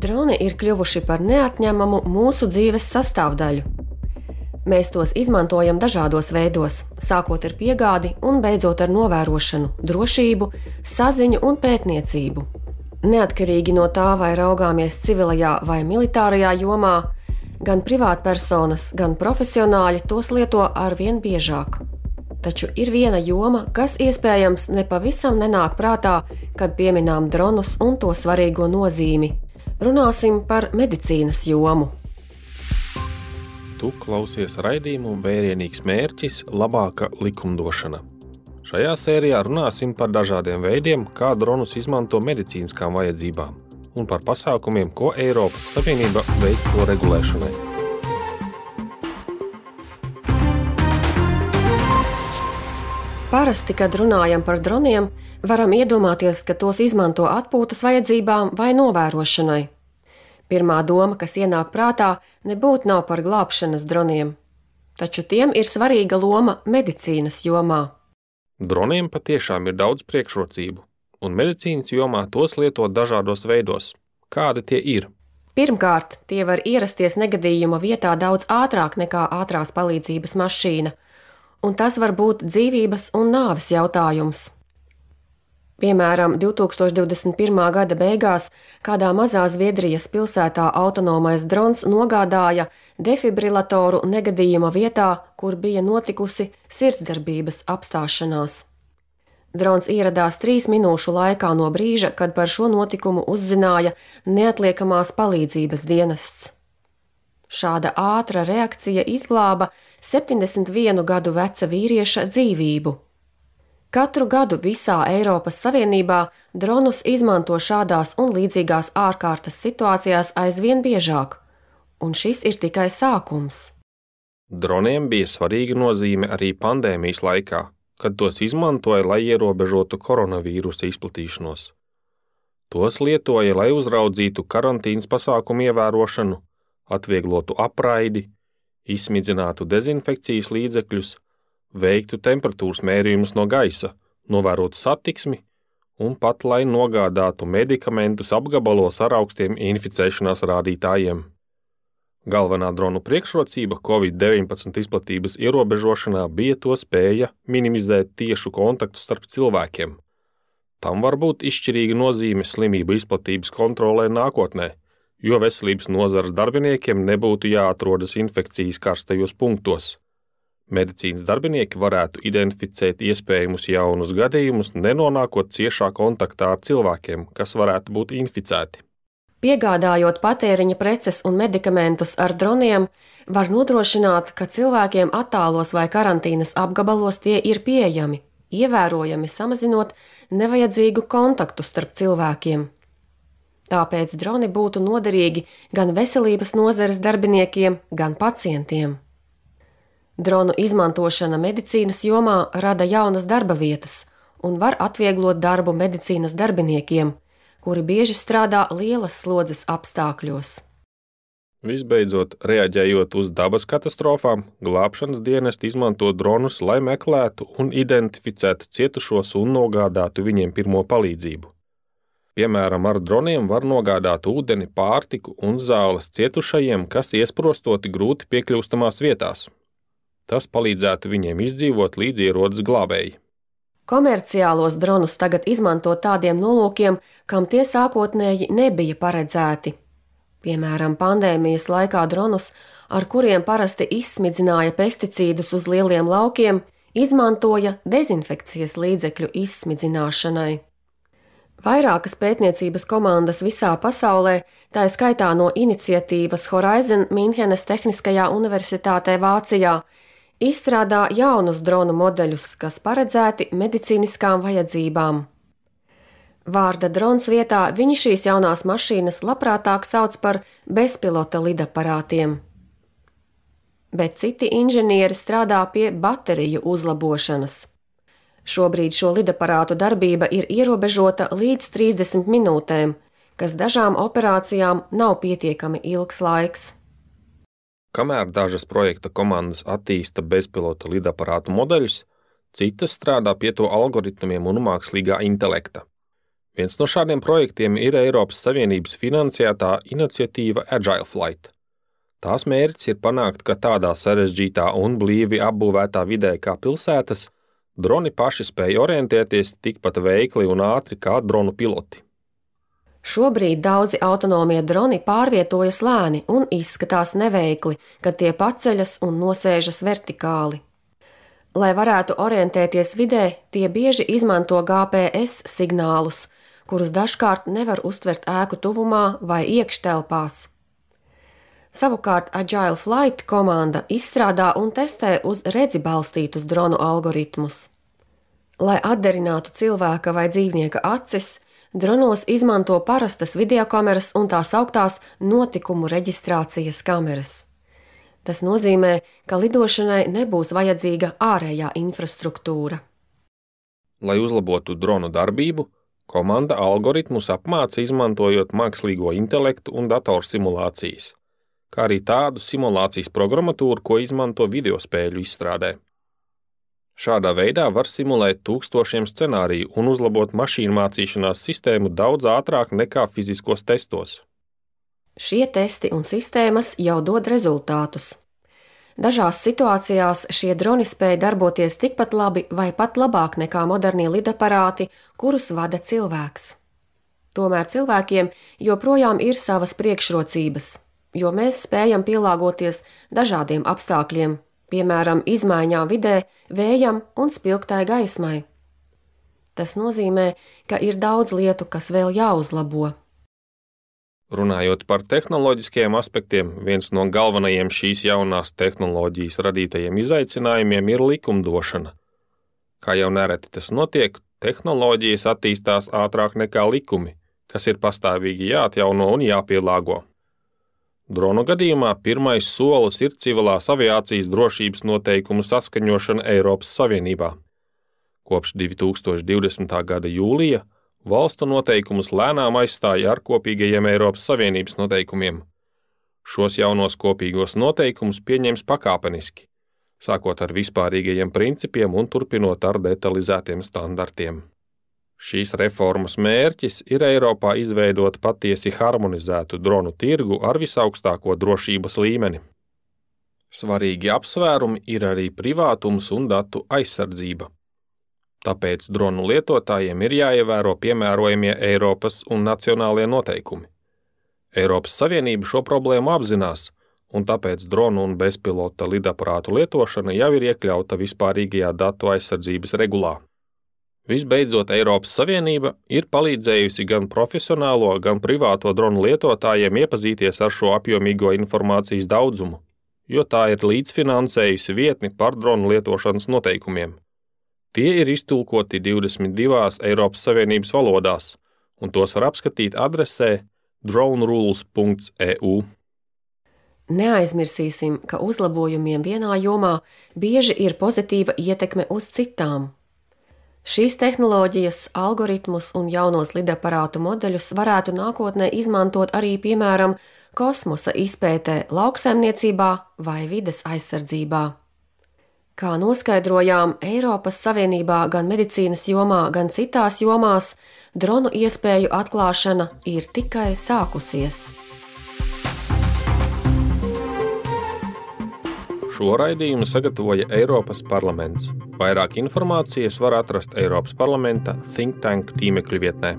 Droni ir kļuvuši par neatņemamu mūsu dzīves sastāvdaļu. Mēs tos izmantojam dažādos veidos, sākot ar piegādi un beidzot ar novērošanu, drošību, saziņu un pētniecību. Neatkarīgi no tā, vai raugāmies civilajā vai militārajā jomā, gan privātpersonas, gan profesionāļi tos lieto ar vien biežāk. Taču ir viena joma, kas iespējams nepavisam nenāk prātā, kad pieminām dronus un to svarīgo nozīmi. Runāsim par medicīnas jomu. Tu klausies raidījumu Vērienīgs mērķis - labāka likumdošana. Šajā sērijā runāsim par dažādiem veidiem, kā dronus izmanto medicīniskām vajadzībām un par pasākumiem, ko Eiropas Savienība veic to regulēšanai. Parasti, kad runājam par droniem, varam iedomāties, ka tos izmanto atpūtas vajadzībām vai novērošanai. Pirmā doma, kas ienāk prātā, nebūtu nav par glābšanas droniem, taču tiem ir svarīga loma medicīnas jomā. Droniem patiešām ir daudz priekšrocību, un medicīnas jomā tos lieto dažādos veidos. Kādi tie ir? Pirmkārt, tie var ierasties negadījuma vietā daudz ātrāk nekā ātrās palīdzības mašīna, un tas var būt dzīvības un nāves jautājums. Piemēram, 2021. gada beigās kādā mazā Zviedrijas pilsētā autonomais drons nogādāja defibrilatoru negadījuma vietā, kur bija notikusi sirdsdarbības apstāšanās. Drons ieradās trīs minūšu laikā no brīža, kad par šo notikumu uzzināja neatliekamās palīdzības dienests. Šāda ātra reakcija izglāba 71 gadu veca vīrieša dzīvību. Katru gadu visā Eiropas Savienībā dronus izmanto šādās un līdzīgās ārkārtas situācijās aizvien biežāk, un šis ir tikai sākums. Droniem bija svarīga nozīme arī pandēmijas laikā, kad tos izmantoja, lai ierobežotu koronavīrusa izplatīšanos. Tos lietoja, lai uzraudzītu karantīnas pasākumu ievērošanu, atvieglotu apraidi, izsmidzinātu dezinfekcijas līdzekļus, veiktu temperatūras mērījumus no gaisa, novērotu satiksmi un pat lai nogādātu medikamentus apgabalos ar augstiem inficēšanās rādītājiem. Galvenā dronu priekšrocība Covid-19 izplatības ierobežošanā bija to spēja minimizēt tiešu kontaktu starp cilvēkiem. Tam var būt izšķirīga nozīme slimību izplatības kontrolē nākotnē, jo veselības nozares darbiniekiem nebūtu jāatrodas infekcijas karstajos punktos. Medicīnas darbinieki varētu identificēt iespējamus jaunus gadījumus, nenonākot ciešā kontaktā ar cilvēkiem, kas varētu būt inficēti. Piegādājot patēriņa preces un medikamentus ar droniem, var nodrošināt, ka cilvēkiem attālos vai karantīnas apgabalos tie ir pieejami, ievērojami samazinot nevajadzīgu kontaktu starp cilvēkiem. Tāpēc droni būtu noderīgi gan veselības nozares darbiniekiem, gan pacientiem. Dronu izmantošana medicīnas jomā rada jaunas darba vietas un var atvieglot darbu medicīnas darbiniekiem, kuri bieži strādā lielas slodzes apstākļos. Visbeidzot, reaģējot uz dabas katastrofām, glābšanas dienesti izmanto dronus, lai meklētu un identificētu cietušos un nogādātu viņiem pirmo palīdzību. Piemēram, ar droniem var nogādāt ūdeni, pārtiku un zāles cietušajiem, kas iesprostoti grūti piekļūstamās vietās. Tas palīdzētu viņiem izdzīvot, līdz ierodas glābēji. Komerciālos dronus tagad izmanto tādiem nolūkiem, kam tie sākotnēji nebija paredzēti. Piemēram, pandēmijas laikā dronus, ar kuriem parasti izsmidzināja pesticīdus uz lieliem laukiem, izmantoja dezinfekcijas līdzekļu izsmidzināšanai. Vairākas pētniecības komandas visā pasaulē, tā skaitā no iniciatīvas Horizon Münchenes Tehniskajā Universitātē Vācijā, izstrādā jaunus dronu modeļus, kas paredzēti medicīniskām vajadzībām. Vārda drons vietā viņi šīs jaunās mašīnas labprātāk sauc par bezpilota lidaparātiem. Bet citi inženieri strādā pie bateriju uzlabošanas. Šobrīd šo lidaparātu darbība ir ierobežota līdz 30 minūtēm, kas dažām operācijām nav pietiekami ilgs laiks. Kamēr dažas projekta komandas attīsta bezpilota lidaparātu modeļus, citas strādā pie to algoritmiem un mākslīgā intelekta. Viens no šādiem projektiem ir Eiropas Savienības finansētā iniciatīva Agile Flight. Tās mērķis ir panākt, ka tādā sarežģītā un blīvi apbūvētā vidē kā pilsētas, droni paši spēj orientēties tikpat veikli un ātri kā dronu piloti. Šobrīd daudzi autonomie droni pārvietojas lēni un izskatās neveikli, kad tie paceļas un nosēžas vertikāli. Lai varētu orientēties vidē, tie bieži izmanto GPS signālus, kurus dažkārt nevar uztvert ēku tuvumā vai iekštelpās. Savukārt Agile Flight komanda izstrādā un testē uz redzi balstītus dronu algoritmus. Lai atdarinātu cilvēka vai dzīvnieka acis, dronos izmanto parastas videokameras un tās augtās notikumu reģistrācijas kameras. Tas nozīmē, ka lidošanai nebūs vajadzīga ārējā infrastruktūra. Lai uzlabotu dronu darbību, komanda algoritmus apmāca izmantojot mākslīgo intelektu un datorsimulācijas kā arī tādu simulācijas programmatūru, ko izmanto video spēļu izstrādē. Šādā veidā var simulēt tūkstošiem scenāriju un uzlabot mašīnu mācīšanās sistēmu daudz ātrāk nekā fiziskos testos. Šie testi un sistēmas jau dod rezultātus. Dažās situācijās šie droni spēja darboties tikpat labi vai pat labāk nekā modernie lidaparāti, kurus vada cilvēks. Tomēr cilvēkiem joprojām ir savas priekšrocības jo mēs spējam pielāgoties dažādiem apstākļiem, piemēram, izmaiņām vidē, vējam un spilgtai gaismai. Tas nozīmē, ka ir daudz lietu, kas vēl jāuzlabo. Runājot par tehnoloģiskiem aspektiem, viens no galvenajiem šīs jaunās tehnoloģijas radītajiem izaicinājumiem ir likumdošana. Kā jau nereti tas notiek, tehnoloģijas attīstās ātrāk nekā likumi, kas ir pastāvīgi jāatjauno un jāpielāgo. Dronu gadījumā pirmais solis ir civilās aviācijas drošības noteikumu saskaņošana Eiropas Savienībā. Kopš 2020. gada jūlija valstu noteikumus lēnām aizstāja ar kopīgajiem Eiropas Savienības noteikumiem. Šos jaunos kopīgos noteikumus pieņems pakāpeniski, sākot ar vispārīgajiem principiem un turpinot ar detalizētiem standartiem. Šīs reformas mērķis ir Eiropā izveidot patiesi harmonizētu dronu tirgu ar visaugstāko drošības līmeni. Svarīgi apsvērumi ir arī privātums un datu aizsardzība. Tāpēc dronu lietotājiem ir jāievēro piemērojamie Eiropas un nacionālie noteikumi. Eiropas Savienība šo problēmu apzinās, un tāpēc dronu un bezpilota lidaparātu lietošana jau ir iekļauta vispārīgajā datu aizsardzības regulā. Visbeidzot, Eiropas Savienība ir palīdzējusi gan profesionālo, gan privāto dronu lietotājiem iepazīties ar šo apjomīgo informācijas daudzumu, jo tā ir līdzfinansējusi vietni par dronu lietošanas noteikumiem. Tie ir iztulkoti 22 Eiropas Savienības valodās, un tos var apskatīt adresē dronerules.eu. Neaizmirsīsim, ka uzlabojumiem vienā jomā bieži ir pozitīva ietekme uz citām. Šīs tehnoloģijas, algoritmus un jaunos lidaparātu modeļus varētu nākotnē izmantot arī, piemēram, kosmosa izpētē, lauksaimniecībā vai vides aizsardzībā. Kā noskaidrojām, Eiropas Savienībā gan medicīnas jomā, gan citās jomās dronu iespēju atklāšana ir tikai sākusies. Šo raidījumu sagatavoja Eiropas parlaments. Vairāk informācijas var atrast Eiropas parlamenta Think Tank tīmekļa vietnē.